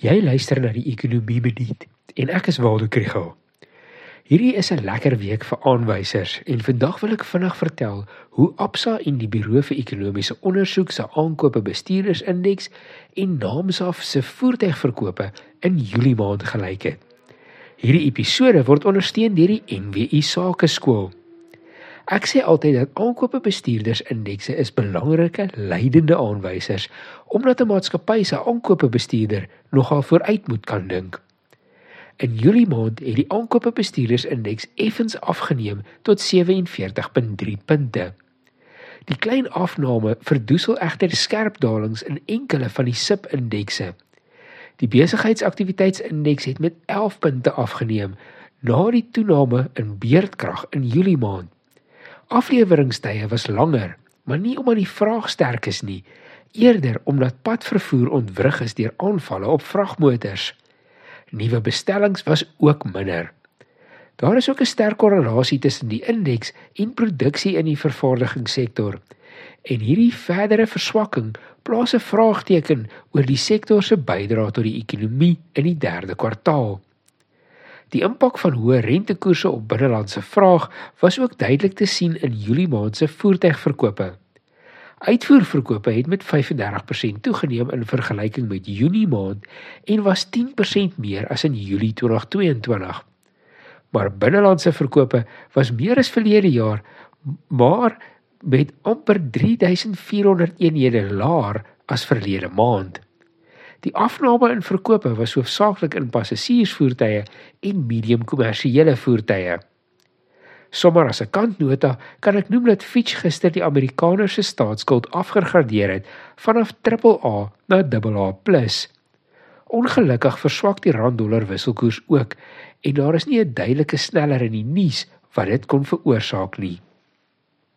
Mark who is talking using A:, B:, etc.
A: Jy luister na die Ekonomie Minuut en ek is Waldo Krugel. Hierdie is 'n lekker week vir aanwysers en vandag wil ek vinnig vertel hoe Absa en die Buro vir Ekonomiese Onderzoek se aankope bestuurdersindeks en Naamsaf se voertuigverkope in Julie maand gelyk het. Hierdie episode word ondersteun deur die NWI Sakeskool. Ek sê altyd dat aankope bestuurders indekse is belangrike leidende aanwysers omdat 'n maatskappy se aankope bestuurder nogal vooruit moet kan dink. In Julie maand het die aankope bestuurders indeks effens afgeneem tot 47.3 punte. Die klein afname verdoesel egter skerp dalings in enkele van die SIP-indekse. Die besigheidsaktiwiteitsindeks het met 11 punte afgeneem na die toename in beurtkrag in Julie maand. Afleweringstye was langer, maar nie omdat die vraag sterk is nie, eerder omdat padvervoer ontwrig is deur aanvalle op vragmotors. Nuwe bestellings was ook minder. Daar is ook 'n sterk korrelasie tussen die indeks en produksie in die vervaardigingssektor. En hierdie verdere verswakking plaas 'n vraagteken oor die sektor se bydrae tot die ekonomie in die 3de kwartaal. Die impak van hoë rentekoerse op binnelandse vraag was ook duidelik te sien in Julie maand se voertuigverkope. Uitvoerverkope het met 35% toegeneem in vergelyking met Junie maand en was 10% meer as in Julie 2022. Maar binnelandse verkope was meer as verlede jaar, maar met amper 3400 eenhede laer as verlede maand. Die afname in verkope was hoofsaaklik in passasiersvoertuie en medium kommersiële voertuie. Sommer as 'n kantnota kan ek noem dat Fitch gister die Amerikaanse staatsskuld afgegradeer het vanaf AAA na AA+. Ongelukkig verswak die rand-dollar wisselkoers ook en daar is nie 'n duidelike sneller in die nuus wat dit kon veroorsaak nie.